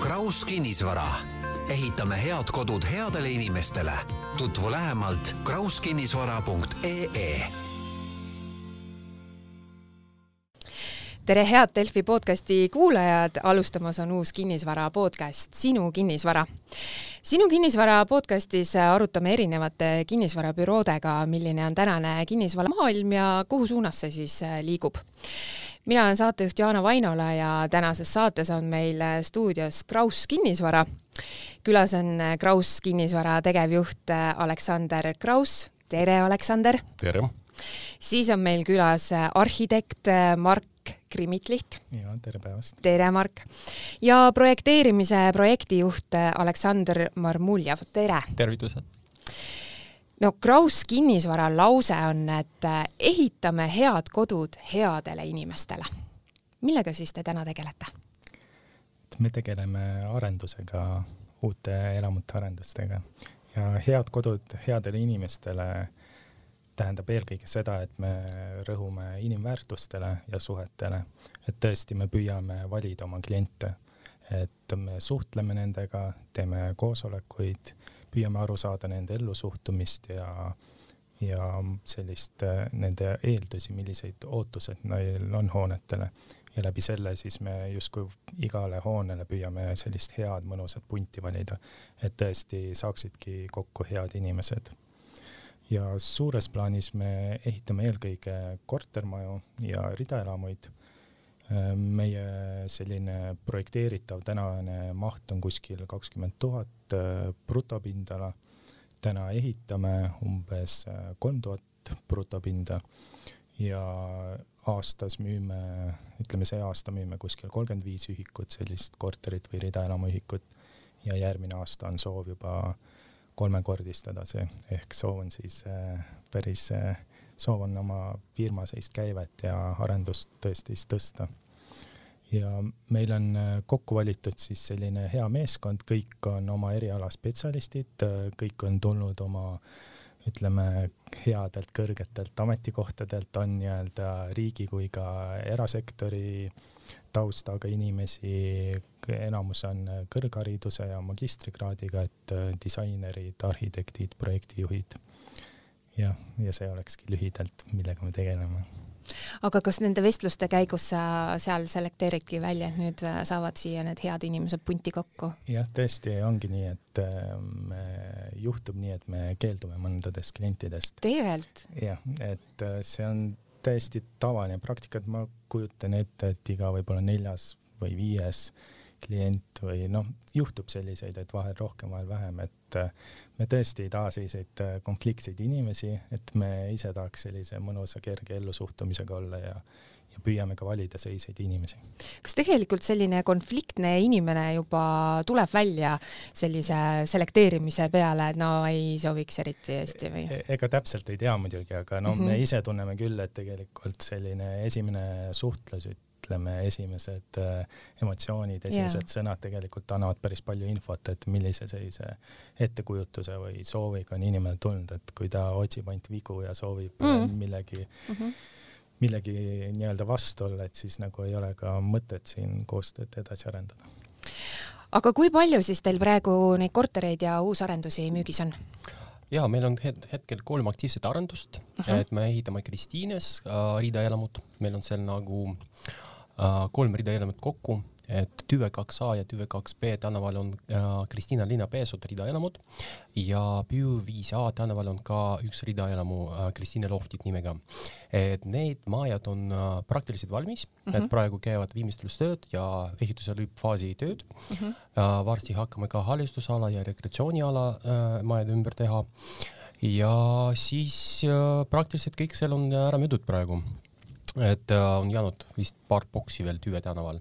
Kraus kinnisvara, ehitame head kodud headele inimestele. tutvu lähemalt krauskinnisvara.ee tere, head Delfi podcasti kuulajad, alustamas on uus kinnisvara podcast Sinu kinnisvara. sinu kinnisvara podcastis arutame erinevate kinnisvarabüroodega, milline on tänane kinnisvaramaailm ja kuhu suunas see siis liigub mina olen saatejuht Jaana Vainola ja tänases saates on meil stuudios Kraus kinnisvara. külas on Kraus kinnisvara tegevjuht Aleksander Kraus. tere, Aleksander! tere! siis on meil külas arhitekt Mark Krimitliht. ja tere päevast! tere, Mark! ja projekteerimise projektijuht Aleksander Marmuljev, tere! tervitused! No Kraus kinnisvara lause on, et äh, ehitame head kodud headele inimestele. millega siis te täna tegelete? me tegeleme arendusega, uute elamute arendustega ja head kodud headele inimestele tähendab eelkõige seda, et me rõhume inimväärtustele ja suhetele, et tõesti me püüame valida oma kliente, et me suhtleme nendega, teeme koosolekuid püüame aru saada nende ellusuhtumist ja, ja sellist nende eeldusi, milliseid ootused neil on hoonetele ja läbi selle siis me justkui igale hoonele püüame sellist head mõnusat punti valida, et tõesti saaksidki kokku head inimesed. ja suures plaanis me ehitame eelkõige kortermaju ja ridaelamuid meie selline projekteeritav tänane maht on kuskil kakskümmend tuhat äh, brutopindala. täna ehitame umbes äh, kolm tuhat brutopinda ja aastas müüme, ütleme see aasta müüme kuskil kolmkümmend viis ühikut sellist korterit või ridaelamuühikut ja järgmine aasta on soov juba kolmekordistada see, ehk soov on siis äh, päris soov on oma firma sellist käivet ja arendust tõesti siis tõsta. ja meil on äh, kokku valitud siis selline hea meeskond, kõik on oma eriala spetsialistid, äh, kõik on tulnud oma ütleme headelt kõrgetelt ametikohtadelt, on nii-öelda riigi kui ka erasektori taustaga inimesi, enamus on kõrghariduse ja magistrikraadiga, et äh, disainerid, arhitektid, projektijuhid jah, ja see olekski lühidalt, millega me tegeleme. aga kas nende vestluste käigus sa seal selekteeridki välja, et nüüd äh, saavad siia need head inimesed punti kokku? jah, tõesti ongi nii, et me, juhtub nii, et me keeldume mõndadest klientidest. tegelikult? jah, et äh, see on täiesti tavaline praktika, et ma kujutan ette, et iga võib-olla neljas või viies klient või noh, juhtub selliseid, et vahel rohkem, vahel vähem, et äh, me tõesti ei taha selliseid äh, konfliktseid inimesi, et me ise tahaks sellise mõnusa kerge ellusuhtumisega olla ja ja püüame ka valida selliseid inimesi. kas tegelikult selline konfliktne inimene juba tuleb välja sellise selekteerimise peale, et no ei sobiks eriti hästi või? E-, ega täpselt ei tea muidugi, aga no mm -hmm. me ise tunneme küll, et tegelikult selline esimene suhtlus ütleme, esimesed äh, emotsioonid, esimesed yeah. sõnad tegelikult annavad päris palju infot, et millise sellise ettekujutuse või sooviga on inimene tulnud, et kui ta otsib ainult vigu ja soovib mm -hmm. millegi mm, -hmm. millegi nii-öelda vastu olla, et siis nagu ei ole ka mõtet siin koostööd edasi arendada. aga kui palju siis teil praegu neid kortereid ja uusarendusi müügis on? ja meil on hetkel kolm aktiivset arendust et me ehitame Kristiines äh, riidaelamut, meil on seal nagu äh, Äh, kolm rida elamut kokku, et Tüve kaks A ja Tüve kaks B tänaval on äh, Kristiina linna peesud ridaelamud ja Püü viis A tänaval on ka üks ridaelamu äh, Kristiine loftid nimega. et need majad on äh, praktiliselt valmis mm, -hmm. et praegu käivad viimistlustööd ja ehituse lõppfaasi tööd mm. -hmm. Äh, varsti hakkame ka halistusala ja rekreatsiooniala äh, majade ümber teha ja siis äh, praktiliselt kõik seal on ära müüdud praegu et äh, on jäänud vist paar boksi veel Tüve tänaval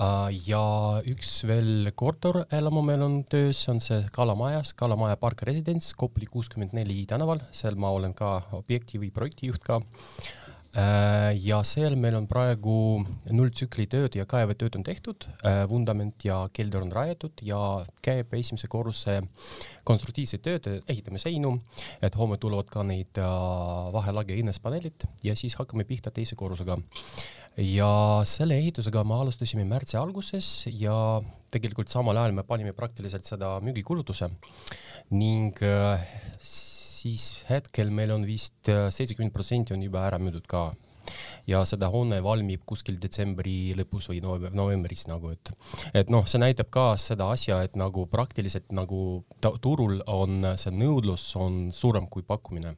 äh,. ja üks veel korterelamu meil on töös, on see Kalamajas, Kalamaja Park Residence, Kopli kuuskümmend neli tänaval, seal ma olen ka objekti või projektijuht ka ja seal meil on praegu nulltsükli tööd ja kaevetööd on tehtud, äh, vundament ja kelder on rajatud ja käib esimese korruse konstruktiivsed tööd, ehitame seinu, et homme tulevad ka neid vahelage hinnespaneelid ja siis hakkame pihta teise korrusega. ja selle ehitusega me alustasime märtsi alguses ja tegelikult samal ajal me panime praktiliselt seda müügikulutuse ning siis hetkel meil on vist äh, seitsekümmend protsenti on juba ära müüdud ka ja seda hoone valmib kuskil detsembri lõpus või novembris nagu, et, et noh, see näitab ka seda asja, et nagu praktiliselt nagu turul on see nõudlus on suurem kui pakkumine.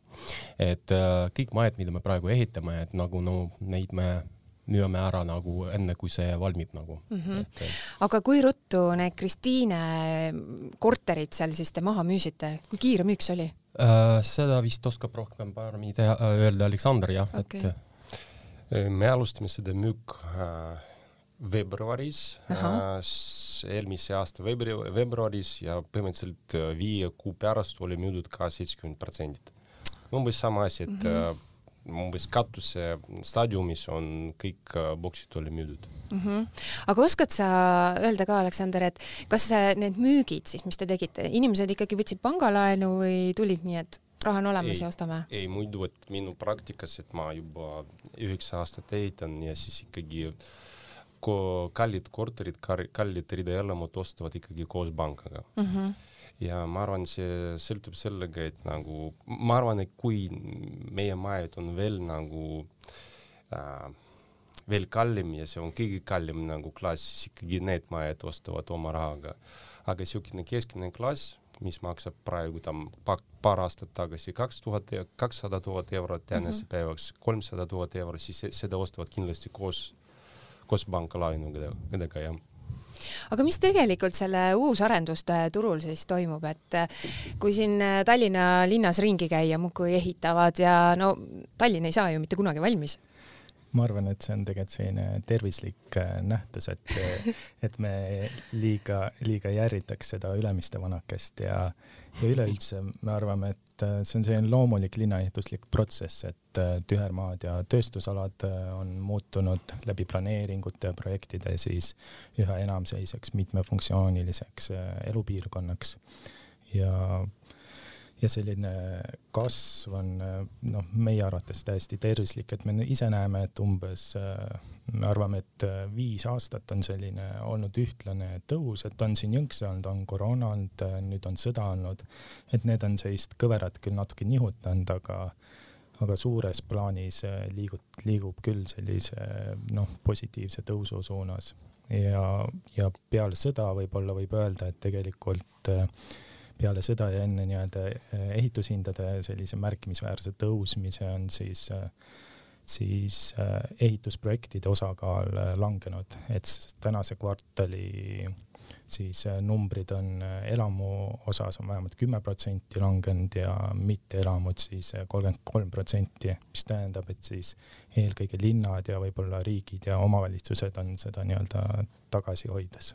et äh, kõik majad, mida me praegu ehitame, et nagu no neid me müüme ära nagu enne, kui see valmib nagu mm. -hmm. Et, aga kui ruttu need Kristiine korterid seal siis te maha müüsite, kui kiire müük see oli? Äh, seda vist oskab rohkem paremini teha, äh, öelda Aleksander jah okay., et. Äh, me alustasime seda müük veebruaris, eelmise aasta veebruari, veebruaris ja põhimõtteliselt viie kuu pärast oli müüdud ka seitsekümmend protsenti. umbes sama asi, et mm -hmm umbes katuse staadiumis on kõik äh, boksid oli müüdud mm. -hmm. aga oskad sa öelda ka, Aleksander, et kas need müügid siis, mis te tegite, inimesed ikkagi võtsid pangalaenu või tulid nii, et raha on olemas ei, ja ostame? ei, muidu, et minu praktikas, et ma juba üheksa aastat ehitan ja siis ikkagi kallid korterid, kallid ridaelamud ostavad ikkagi koos pangaga mm. -hmm ja ma arvan, see sõltub sellega, et nagu ma arvan, et kui meie majad on veel nagu äh, veel kallim ja see on kõige kallim nagu klass, siis ikkagi need majad ostavad oma rahaga. aga niisugune keskmine klass, mis maksab praegu tam paar aastat tagasi kaks tuhat, kakssada tuhat eurot tänase mm -hmm. päevaks kolmsada tuhat eurot, siis seda ostavad kindlasti koos, koos pangalaenudega, jah aga mis tegelikult selle uusarenduste turul siis toimub, et eh, kui siin eh, Tallinna linnas ringi käia, muudkui ehitavad ja no Tallinn ei saa ju mitte kunagi valmis. Ma arvan, et see on tegelikult selline tervislik eh, nähtus, et, et me liiga, liiga järritaks seda Ülemiste vanakest ja, ja üleüldse me arvame, et äh, see on selline loomulik linnaehituslik protsess, et äh, tühermaad ja tööstusalad äh, on muutunud läbi planeeringute ja projektide siis üha enam selliseks mitmefunktsiooniliseks elupiirkonnaks. Ja ja selline kasv on noh, meie arvates täiesti tervislik, et me ise näeme, et umbes, me arvame, et viis aastat on selline olnud ühtlane tõus, et on siin jõnkse olnud, on koroona olnud, nüüd on sõda olnud, et need on sellist kõverat küll natuke nihutanud, aga aga suures plaanis liigut-, liigub küll sellise noh, positiivse tõusu suunas. Ja, ja peale sõda võib-olla võib öelda, et tegelikult äh, peale seda ja enne nii-öelda eh, ehitushindade sellise märkimisväärse tõusmise on siis eh, siis eh, ehitusprojektide osakaal langenud, et tänase kvartali siis numbrid on elamu osas on vähemalt kümme protsenti langenud ja mitteelamud siis kolmkümmend kolm protsenti, mis tähendab, et siis eelkõige linnad ja võib-olla riigid ja omavalitsused on seda nii-öelda tagasi hoides.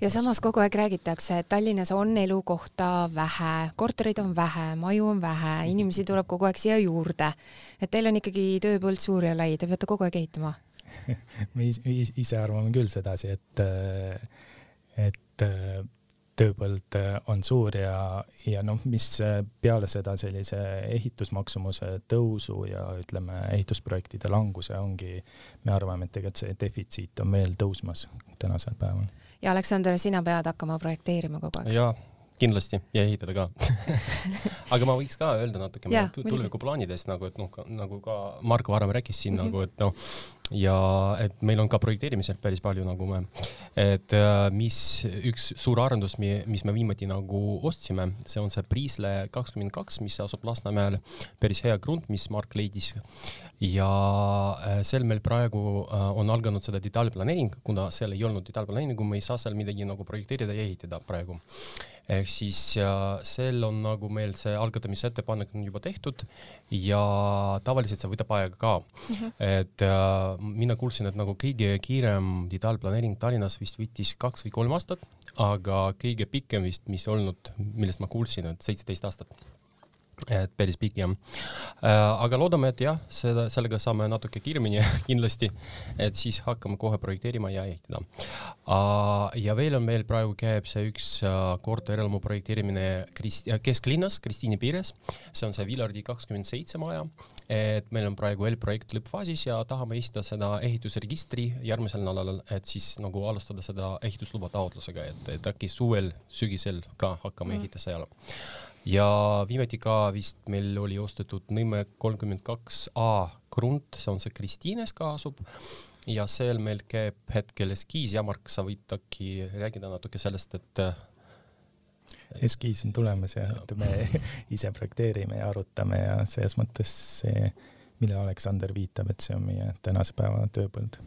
ja samas kogu aeg räägitakse, et Tallinnas on elukohta vähe, korterid on vähe, maju on vähe, inimesi tuleb kogu aeg siia juurde. et teil on ikkagi tööpõld suur ja lai, te peate kogu aeg ehitama me ise arvame küll sedasi, et, et tööpõld äh, on suur ja, ja noh, mis äh, peale seda sellise ehitusmaksumuse tõusu ja ütleme, ehitusprojektide languse ongi, me arvame, et tegelikult see defitsiit on veel tõusmas tänasel päeval. ja Aleksander, sina pead hakkama projekteerima kogu aeg? jaa, kindlasti ja ehitada ka aga ma võiks ka öelda natuke tulevikuplaanidest nagu, et noh, nagu ka Marko varem rääkis siin mm -hmm. nagu, et noh, ja et meil on ka projekteerimisel päris palju nagu me, et äh, mis üks suur arendus, mis me viimati nagu ostsime, see on see Priisle kakskümmend kaks, mis asub Lasnamäel, päris hea krunt, mis Mark leidis. ja äh, seal meil praegu äh, on alganud seda detailplaneering, kuna seal ei olnud detailplaneeringu, me ei saa seal midagi nagu projekteerida ja ehitada praegu ehk siis seal on nagu meil see algatamisettepanek on juba tehtud ja tavaliselt see võtab aega ka mm. -hmm. et äh, mina kuulsin, et nagu kõige kiirem detailplaneering Tallinnas vist võttis kaks või kolm aastat, aga kõige pikem vist, mis olnud, millest ma kuulsin, et seitseteist aastat et päris pikk jah äh,. aga loodame, et jah, seda, sellega saame natuke kiiremini kindlasti, et siis hakkame kohe projekteerima ja ehitada uh,. ja veel on meil praegu käib see üks uh, korterelamu projekteerimine Krist-, kesklinnas, Kristiini piires. see on see Villardi kakskümmend seitse maja. et meil on praegu eelprojekt lõppfaasis ja tahame esitada seda ehitusregistri järgmisel nädalal, et siis nagu alustada seda ehitusluba taotlusega, et, et äkki suvel, sügisel ka hakkame mm. ehitama seal ja viimati ka vist meil oli ostetud Nõmme kolmkümmend kaks A krunt, see on see Kristiines ka asub. Ja seal meil käib hetkel eskiis. Ja Mark, sa võid äkki rääkida natuke sellest, et eskiis on tulemas ja et me ise projekteerime ja arutame ja selles mõttes see, millele Aleksander viitab, et see on meie tänase päeva tööpõld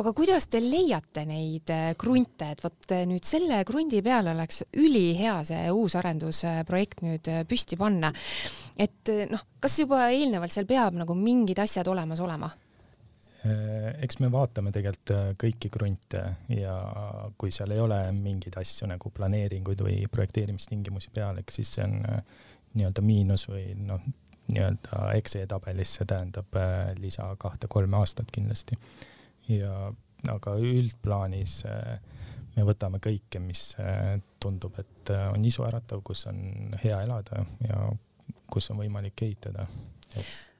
aga kuidas te leiate neid äh, krunte, et vot äh, nüüd selle krundi peale oleks ülihea see uus arendusprojekt nüüd äh, püsti panna. et noh, kas juba eelnevalt seal peab nagu mingid asjad olemas olema? eks me vaatame tegelikult kõiki krunte ja kui seal ei ole mingeid asju nagu planeeringuid või projekteerimistingimusi peal, eks siis see on nii-öelda miinus või noh, nii-öelda Exceli tabelis see tähendab lisa kahte-kolme aastat kindlasti ja aga üldplaanis äh, me võtame kõike, mis äh, tundub, et äh, on isuäratav, kus on hea elada ja kus on võimalik ehitada.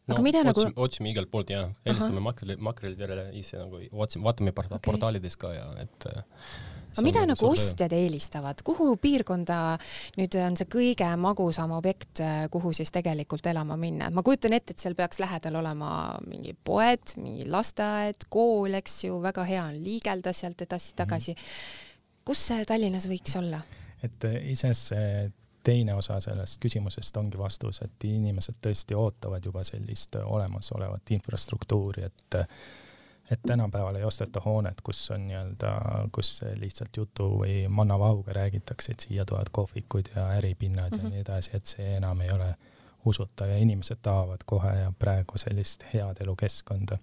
No, aga mida nagu otsime, otsime igalt poolt ja helistame makreli, makrelidele ise nagu otsime, vaatame porta, okay. portaalides ka ja et aga mida nagu ostjad eelistavad, kuhu piirkonda nüüd on see kõige magusam objekt, kuhu siis tegelikult elama minna, ma kujutan ette, et seal peaks lähedal olema mingi poed, mingi lasteaed, kool, eks ju, väga hea on liigelda sealt edasi-tagasi. Mhm. kus see Tallinnas võiks olla? et eh, iseenesest see teine osa sellest küsimusest ongi vastus, et inimesed tõesti ootavad juba sellist olemasolevat infrastruktuuri, et et tänapäeval ei osteta hoonet, kus on nii-öelda, kus lihtsalt jutu või mannavahuga räägitakse, et siia tulevad kohvikud ja äripinnad mm -hmm. ja mhm. nii edasi, et see enam ei ole usutav ja inimesed tahavad kohe ja praegu sellist head elukeskkonda.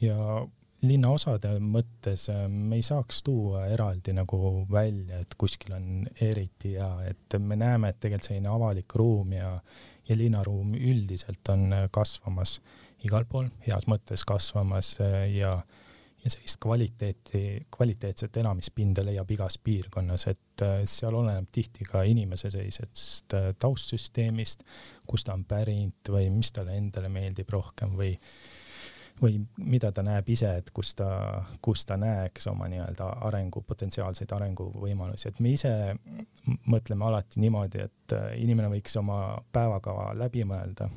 ja linnaosade mõttes äh, me ei saaks tuua eraldi nagu välja, et kuskil on eriti hea, et me näeme, et tegelikult selline avalik ruum ja, ja linnaruum üldiselt on kasvamas igal pool heas mõttes kasvamas äh, ja, ja sellist kvaliteeti, kvaliteetset elamispinda leiab igas piirkonnas, et äh, seal oleneb tihti ka inimese sellisest äh, taustsüsteemist, kust ta on pärit või mis talle endale meeldib rohkem või või mida ta näeb ise, et kus ta, kus ta näeks oma nii-öelda arengu, potentsiaalseid arenguvõimalusi, et me ise mõtleme alati niimoodi, et inimene võiks oma päevakava läbi mõelda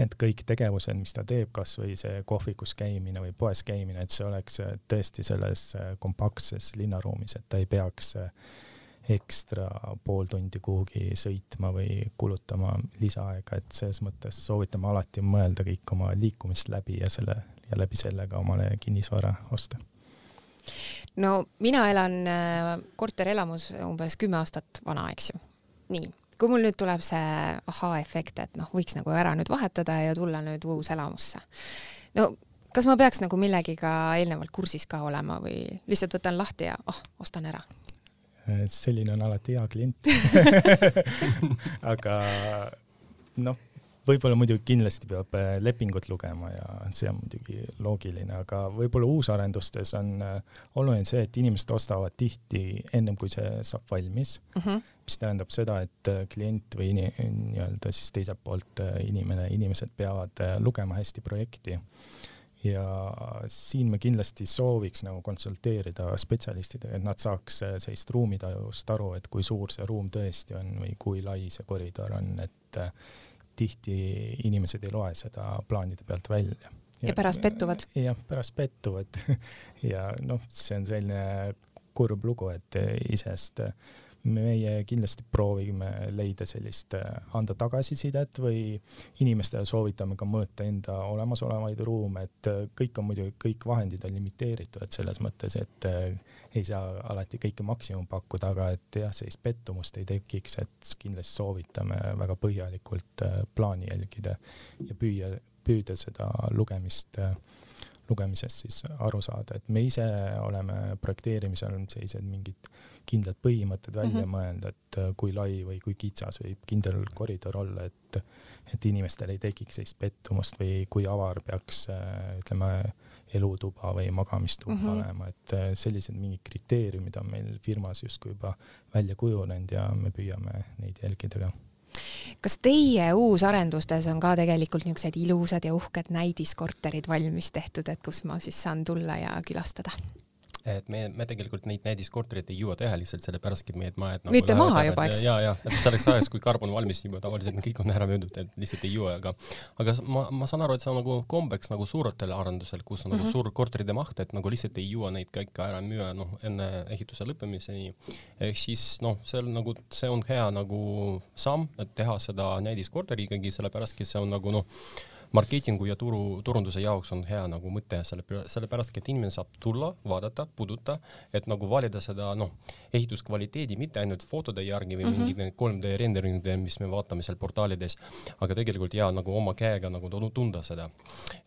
et kõik tegevused, mis ta teeb, kasvõi see kohvikus käimine või poes käimine, et see oleks äh, tõesti selles äh, kompaktses linnaruumis, et ta ei peaks äh, ekstra pool tundi kuhugi sõitma või kulutama lisaaega, et selles mõttes soovitame alati mõelda kõik oma liikumist läbi ja selle ja läbi selle ka omale kinnisvara osta. no mina elan korterelamus umbes kümme aastat vana, eks ju. nii kui mul nüüd tuleb see ahaa-efekt, et noh, võiks nagu ära nüüd vahetada ja tulla nüüd uuselamusse. no kas ma peaks nagu millegiga eelnevalt kursis ka olema või lihtsalt võtan lahti ja oh, ostan ära? selline on alati hea klient aga noh võib-olla muidugi kindlasti peab äh, lepingut lugema ja see on muidugi loogiline, aga võib-olla uusarendustes on äh, oluline see, et inimesed ostavad tihti ennem kui see saab valmis mhm. -huh. mis tähendab seda, et äh, klient või nii-öelda siis teiselt poolt inimene, inimesed peavad lugema hästi projekti ja siin me kindlasti sooviks nagu konsulteerida spetsialistidega, et nad saaks sellist ruumitajust aru, et kui suur see ruum tõesti on või kui lai see koridor on, et tihti inimesed ei loe seda plaanide pealt välja. ja, pärast pettuvad. jah, pärast pettuvad ja noh, see on selline kurb lugu, et iseenesest meie kindlasti proovime leida sellist, anda tagasisidet või inimestele soovitame ka mõõta enda olemasolevaid ruume, et kõik on muidugi, kõik vahendid on limiteeritud, et selles mõttes, et ei saa alati kõike maksimum pakkuda, aga et jah, sellist pettumust ei tekiks, et kindlasti soovitame väga põhjalikult äh, plaani jälgida ja püüa, püüda seda lugemist, äh, lugemisest siis aru saada, et me ise oleme projekteerimisel sellised mingid kindlad põhimõtted välja mm -hmm. mõelda, et äh, kui lai või kui kitsas võib kindel koridor olla, et et inimestel ei tekiks sellist pettumust või kui avar peaks äh, ütleme, elutuba või magamistuba mm -hmm. olema, et äh, sellised mingid kriteeriumid on meil firmas justkui juba välja kujunenud ja me püüame neid jälgida ka kas teie uusarendustes on ka tegelikult niisugused ilusad ja uhked näidiskorterid valmis tehtud, et kus ma siis saan tulla ja külastada? Et me, me tegelikult neid näidiskortereid ei jõua teha lihtsalt sellepärastki, et majad nagu müüte maha juba, eks? ja, ja, et selleks ajaks, kui karbon valmis juba tavaliselt kõik on ära müüdud, et lihtsalt ei jõua, aga aga ma, ma saan aru, et see on nagu kombeks nagu suurtel arendusel, kus on mm -hmm. nagu mhm. suur korterite maht, et nagu lihtsalt ei jõua neid kõike ära müüa, noh, enne ehituse lõppemiseni. ehk siis noh, see on nagu, see on hea nagu samm, et teha seda näidiskorteri ikkagi, sellepärastki see on nagu noh, marketingu ja turu, turunduse jaoks on hea nagu mõte selle, sellepärast, et inimene saab tulla, vaadata, puuduta, et nagu valida seda noh, ehituskvaliteedi mitte ainult fotode järgi või mm -hmm. mingite 3D renderingide, mis me vaatame seal portaalides, aga tegelikult ja nagu oma käega nagu tunda seda.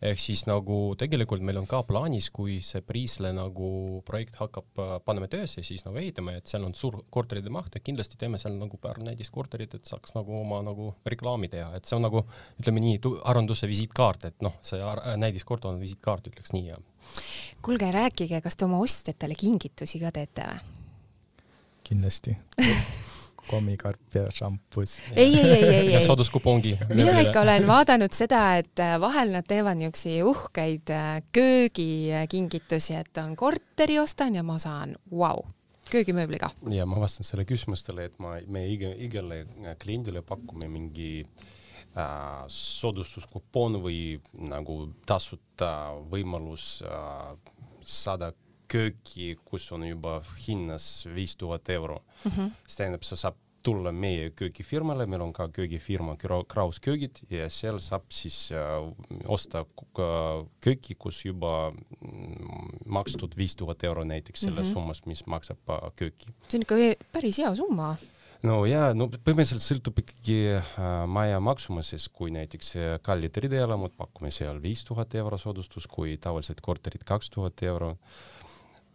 ehk siis nagu tegelikult meil on ka plaanis, kui see Priisle nagu projekt hakkab, paneme töösse, siis nagu ehitame, et seal on suur korterite maht ja kindlasti teeme seal nagu paar näiteks korterit, et saaks nagu oma nagu reklaami teha, et see on nagu ütleme nii, arenduse visiitkaart, et noh, see näidiskord on visiitkaart, ütleks nii ja. kuulge, rääkige, kas te oma ostjatele kingitusi ka teete või? kindlasti kommikarp ja šampus. ei, ei, ei, ei, ei. sooduskupongi. mina ikka olen vaadanud seda, et äh, vahel nad teevad niisuguseid uhkeid äh, köögikingitusi, et on korteri ostan ja ma saan, vau, köögimööbli ka. ja ma vastan selle küsimustele, et ma, me iga, igale kliendile pakume mingi äh, soodustuskupoon või nagu tasuta võimalus saada kööki, kus on juba hinnas viis tuhat euro mm. -hmm. see tähendab, sa saab tulla meie köögifirmale, meil on ka köögifirma Kraus köögid ja seal saab siis äh, osta kööki, kus juba makstud viis tuhat euro näiteks selles mm -hmm. summas, mis maksab kööki. see on ikka päris hea summa no ja no põhimõtteliselt sõltub ikkagi äh, maja maksumusest, kui näiteks äh, kallid rideelamud, pakume seal viis tuhat euro soodustus, kui tavalised korterid kaks tuhat euro.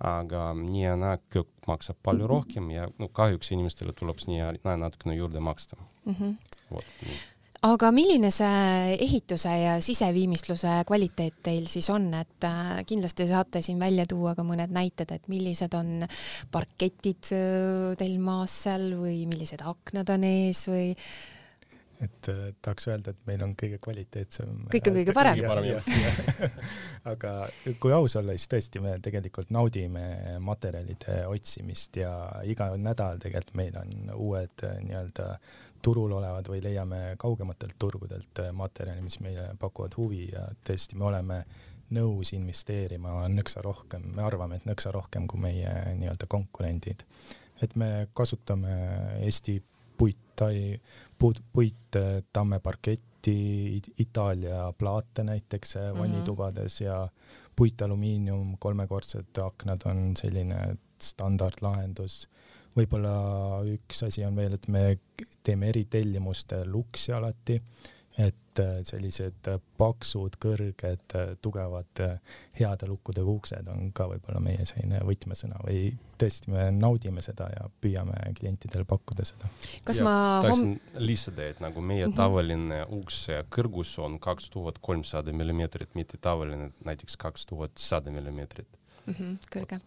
aga nii ja naa köök maksab palju rohkem ja no kahjuks inimestele tuleb nii ja naa natukene juurde maksta mm. -hmm. Vot, nii aga milline see ehituse ja siseviimistluse kvaliteet teil siis on, et äh, kindlasti saate siin välja tuua ka mõned näited, et millised on parketid äh, teil maas seal või millised aknad on ees või? et äh, tahaks öelda, et meil on kõige kvaliteetsem. kõik on kõige parem. aga kui aus olla, siis tõesti me tegelikult naudime materjalide otsimist ja iga nädal tegelikult meil on uued nii-öelda turul olevad või leiame kaugematelt turgudelt äh, materjali, mis meile pakuvad huvi ja tõesti, me oleme nõus investeerima nõksa rohkem, me arvame, et nõksa rohkem kui meie nii-öelda konkurendid. et me kasutame Eesti puittai, puit, puit, tammeparketti, Itaalia plaate näiteks mm -hmm. vannitubades ja puitalumiinium, kolmekordsed aknad on selline standardlahendus võib-olla üks asi on veel, et me teeme eritellimuste luksi alati, et äh, sellised paksud, kõrged, tugevad, heade lukkudega uksed on ka võib-olla meie selline võtmesõna või tõesti, me naudime seda ja püüame klientidele pakkuda seda. kas ja, ma tahaksin hom... lisada, et nagu meie -hmm. tavaline ukse kõrgus on kaks tuhat kolmsada millimeetrit, mitte tavaline näiteks kaks tuhat sada millimeetrit mm. -hmm, kõrge.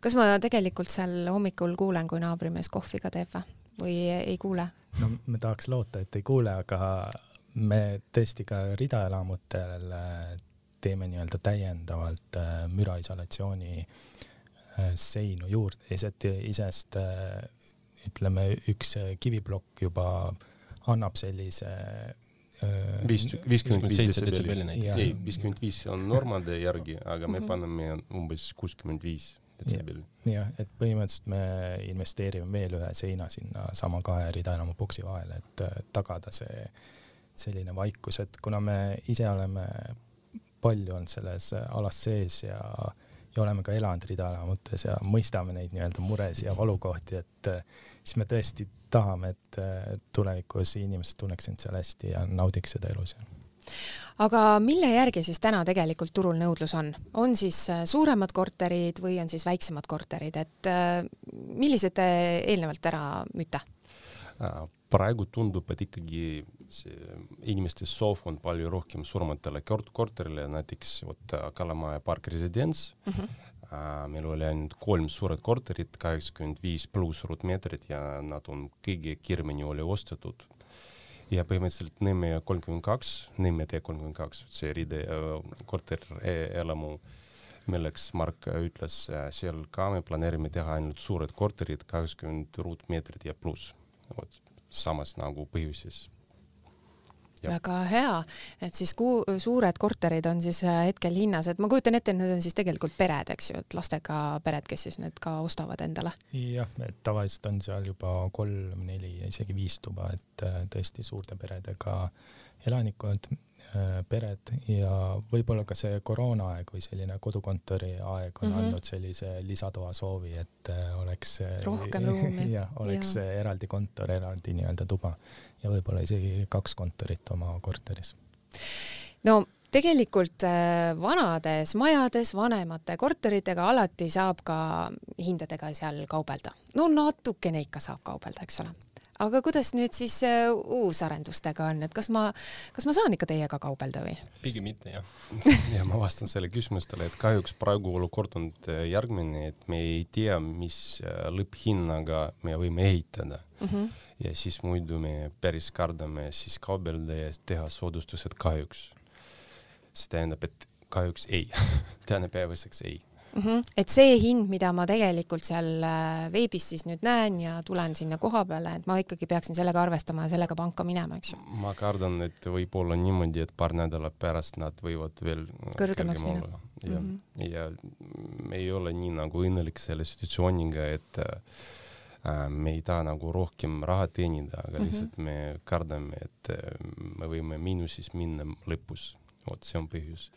kas ma tegelikult seal hommikul kuulen, kui naabrimees kohvi ka teeb või, ei kuule? no me tahaks loota, et ei kuule, aga me tõesti ka ridaelamutel teeme nii-öelda täiendavalt äh, müraisolatsiooni äh, seinu juurde, lihtsalt isest äh, ütleme, üks kiviplokk juba annab sellise viiskümmend viis detsibelli, ei, viiskümmend viis on normade järgi, aga me mhm. paneme umbes kuuskümmend viis detsibelli. jah, et põhimõtteliselt me investeerime veel ühe seina sinna sama kahe ridaelamu boksi vahele, et tagada see selline vaikus, et kuna me ise oleme palju olnud selles alas sees ja, ja oleme ka elanud ridaelamutes ja mõistame neid nii-öelda muresid ja valukohti, et siis me tõesti tahame, et tulevikus inimesed tunneks end seal hästi ja naudiks seda elu seal aga mille järgi siis täna tegelikult turul nõudlus on? on siis äh, suuremad korterid või on siis väiksemad korterid, et äh, millised te eelnevalt ära müüte? Äh, praegu tundub, et ikkagi see inimeste soov on palju rohkem suurematele korterile, näiteks vot Kalamaja Park Residence mm. -hmm. Meil oli ainult kolm suured korterit, kaheksakümmend viis pluss ruutmeetrit ja nad on kõige kiiremini oli ostetud ja põhimõtteliselt Nõmme kolmkümmend kaks, Nõmme tee kolmkümmend kaks, see ride äh, korterelamu, milleks Mark ütles, äh, seal ka me planeerime teha ainult suured korterid, kaheksakümmend ruutmeetrit ja pluss. vot samas nagu põhjuses väga hea, et siis kuu, suured korterid on siis äh, hetkel hinnas, et ma kujutan ette, et need on siis tegelikult pered, eks ju, et lastega pered, kes siis need ka ostavad endale. jah, et tavaliselt on seal juba kolm, neli ja isegi viis tuba, et äh, tõesti suurte peredega elanikud, pered ja võib-olla ka see koroonaaeg või selline kodukontori aeg on mm -hmm. andnud sellise lisatoa soovi, et äh, oleks rohkem ruumi. jah, oleks ja. eraldi kontor, eraldi nii-öelda tuba ja võib-olla isegi kaks kontorit oma korteris. no tegelikult äh, vanades majades, vanemate korteritega alati saab ka hindadega seal kaubelda. no natukene ikka saab kaubelda, eks ole aga kuidas nüüd siis äh, uusarendustega on, et kas ma, kas ma saan ikka teiega kaubelda või? pigem mitte, jah. ja ma vastan selle küsimustele, et kahjuks praegu olukord on äh, järgmine, et me ei tea, mis äh, lõpphinnaga me võime ehitada mm. -hmm. ja siis muidu me päris kardame siis kaubelda ja teha soodustused kahjuks. see tähendab, et kahjuks ei tänapäevaseks ei mm. -hmm. et see hind, mida ma tegelikult seal äh, veebis siis nüüd näen ja tulen sinna koha peale, et ma ikkagi peaksin sellega arvestama ja sellega panka minema, eks ju. ma kardan, et võib olla niimoodi, et paar nädalat pärast nad võivad veel kõrgemaks minna. ja mm, -hmm. ja me ei ole nii nagu õnnelik selle situatsiooniga, et äh, me ei taha nagu rohkem raha teenida, aga mm -hmm. lihtsalt me kardame, et äh, me võime miinuses minna lõpus. vot see on põhjus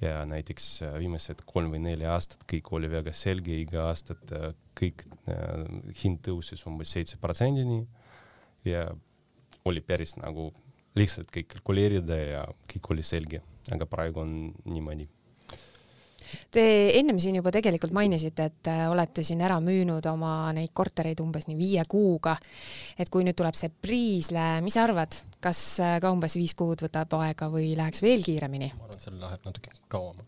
ja näiteks äh, viimased kolm või neli aastat kõik oli väga selge, iga aastat äh, kõik äh, hind tõusis umbes seitse protsendini ja oli päris nagu lihtsalt kõik kalkuleerida ja kõik oli selge, aga praegu on niimoodi Te ennem siin juba tegelikult mainisite, et olete siin ära müünud oma neid kortereid umbes nii viie kuuga. et kui nüüd tuleb see Priisle, mis sa arvad, kas ka umbes viis kuud võtab aega või läheks veel kiiremini? ma arvan, et seal läheb natuke kauem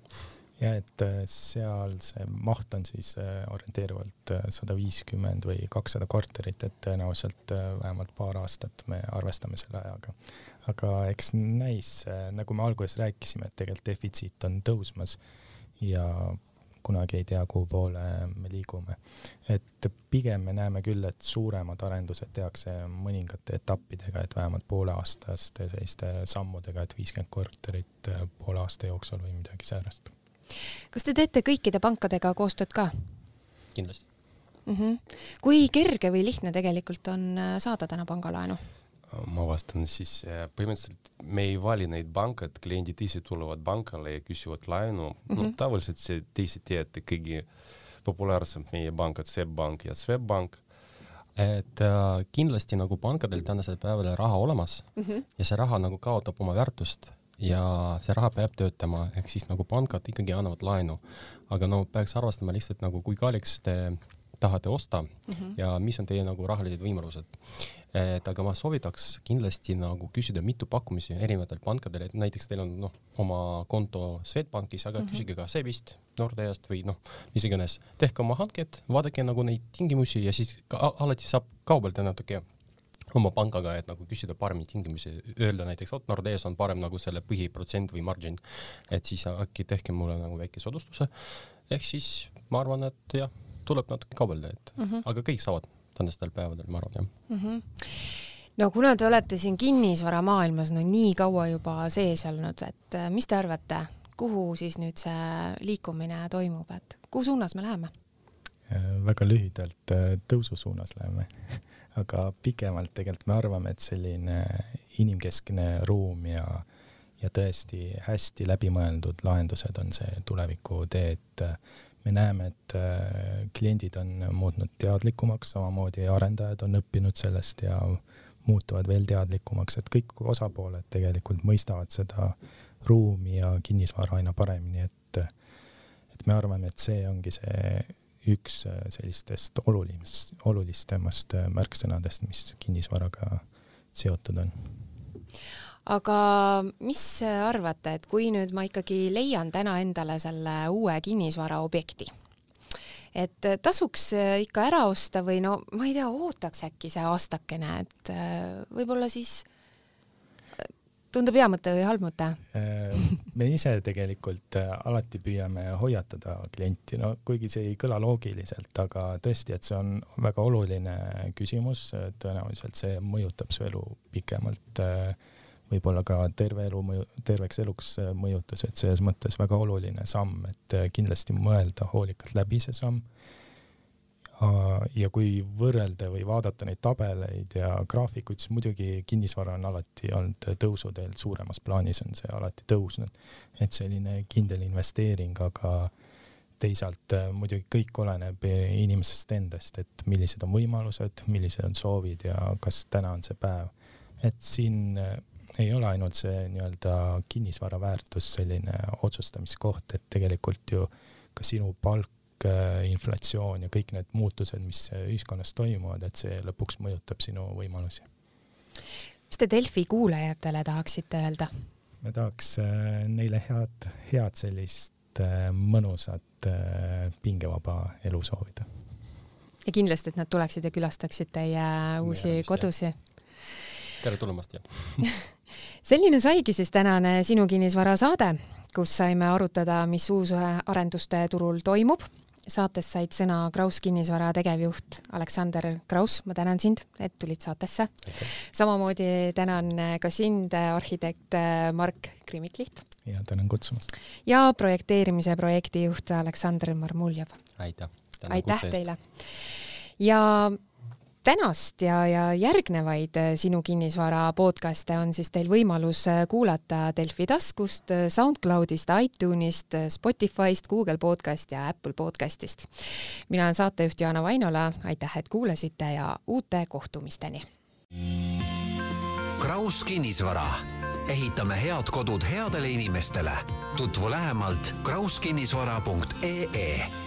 ja et äh, seal see maht on siis äh, orienteeruvalt äh, sada viiskümmend või kakssada korterit, et tõenäoliselt vähemalt paar aastat me arvestame selle ajaga. aga eks näis, nagu me alguses rääkisime, et tegelikult defitsiit on tõusmas ja kunagi ei tea, kuhu poole me liigume. et pigem me näeme küll, et suuremad arendused tehakse mõningate etappidega, et vähemalt pooleaastaste selliste sammudega, et viiskümmend korterit poole aasta jooksul või midagi säärast. kas te teete kõikide pankadega koostööd ka? kindlasti mm. -hmm. kui kerge või lihtne tegelikult on saada täna pangalaenu? Ma vastan siis, äh, põhimõtteliselt me ei vali neid panka, et kliendid ise tulevad pankale ja küsivad laenu mm. -hmm. no mhm. tavaliselt see, te ise teate kõige populaarsem meie pangad, SEB Pank ja Swedbank. et äh, kindlasti nagu pankadel tänasel päeval raha olemas mm -hmm. ja see raha nagu kaotab oma väärtust ja see raha peab töötama, ehk siis nagu pangad ikkagi annavad laenu. aga no peaks arvestama lihtsalt nagu, kui kalliks te tahate osta mm -hmm. ja mis on teie nagu rahalised võimalused et aga ma soovitaks kindlasti nagu küsida mitu pakkumisi erinevatel pankadel, et näiteks teil on noh, oma konto Swedbankis, aga mm -hmm. küsige ka SEB-ist, Nordeast või noh, mis iganes, tehke oma hanked, vaadake nagu neid tingimusi ja siis ka, alati saab kaubelda natuke oma pangaga, et nagu küsida paremaid tingimusi, öelda näiteks, vot Nordeas on parem nagu selle põhiprotsent või margin, et siis äkki tehke mulle nagu väike soodustuse. ehk siis ma arvan, et jah, tuleb natuke kaubelda, et mm -hmm. aga kõik saavad tänastel päevadel, ma arvan, jah mm. -hmm no kuna te olete siin kinnisvaramaailmas no nii kaua juba sees olnud, et äh, mis te arvate, kuhu siis nüüd see liikumine toimub, et kuhu suunas me läheme? Äh, väga lühidalt äh, tõusu suunas läheme aga pikemalt tegelikult me arvame, et selline inimkeskne ruum ja ja tõesti hästi läbimõeldud lahendused on see tulevikutee, et me näeme, et äh, kliendid on muutnud teadlikumaks, samamoodi arendajad on õppinud sellest ja muutuvad veel teadlikumaks, et kõik osapooled tegelikult mõistavad seda ruumi ja kinnisvara aina paremini, et, et me arvame, et see ongi see üks sellistest olulisemast, olulisemast märksõnadest, mis kinnisvaraga seotud on aga mis arvate, et kui nüüd ma ikkagi leian täna endale selle uue kinnisvaraobjekti, et tasuks ikka ära osta või no ma ei tea, ootaks äkki see aastakene, et äh, võib-olla siis tundub hea mõte või halb mõte? Äh, me ise tegelikult äh, alati püüame hoiatada klienti, no kuigi see ei kõla loogiliselt, aga tõesti, et see on väga oluline küsimus, tõenäoliselt see mõjutab su elu pikemalt võib-olla ka terve elu mõju, terveks eluks äh, mõjutas, et selles mõttes väga oluline samm, et äh, kindlasti mõelda hoolikalt läbi see samm. ja kui võrrelda või vaadata neid tabeleid ja graafikuid, siis muidugi kinnisvara on alati olnud tõusuteel, suuremas plaanis on see alati tõusnud. et selline kindel investeering, aga teisalt äh, muidugi kõik oleneb inimesest endast, et millised on võimalused, millised on soovid ja kas täna on see päev. et siin ei ole ainult see nii-öelda kinnisvara väärtus selline otsustamiskoht, et tegelikult ju ka sinu palk, äh, inflatsioon ja kõik need muutused, mis ühiskonnas toimuvad, et see lõpuks mõjutab sinu võimalusi. mis te Delfi kuulajatele tahaksite öelda? me tahaks äh, neile head, head sellist äh, mõnusat pingevaba elu soovida. ja kindlasti, et nad tuleksid ja külastaksid teie uusi kodusid tere tulemast ja selline saigi siis tänane Sinu kinnisvara saade, kus saime arutada, mis uusarenduste turul toimub. saates said sõna Kraus kinnisvara tegevjuht Aleksander Kraus, ma tänan sind, et tulid saatesse samamoodi tänan ka sind, arhitekt Mark Grimikliht. ja tänan kutsumast. ja projekteerimise projektijuht Aleksandr Marmuljev. aitäh. aitäh teile. ja tänast ja, ja järgnevaid äh, Sinu kinnisvara podcast'e on siis teil võimalus äh, kuulata Delfi taskust, äh, SoundCloudist, iTunesist, Spotify'st, Google podcast ja Apple podcast'ist. mina olen saatejuht Jaana Vainola, aitäh, et kuulasite ja uute kohtumisteni. Kraus kinnisvara, ehitame head kodud headele inimestele. tutvu lähemalt krauskinnisvara.ee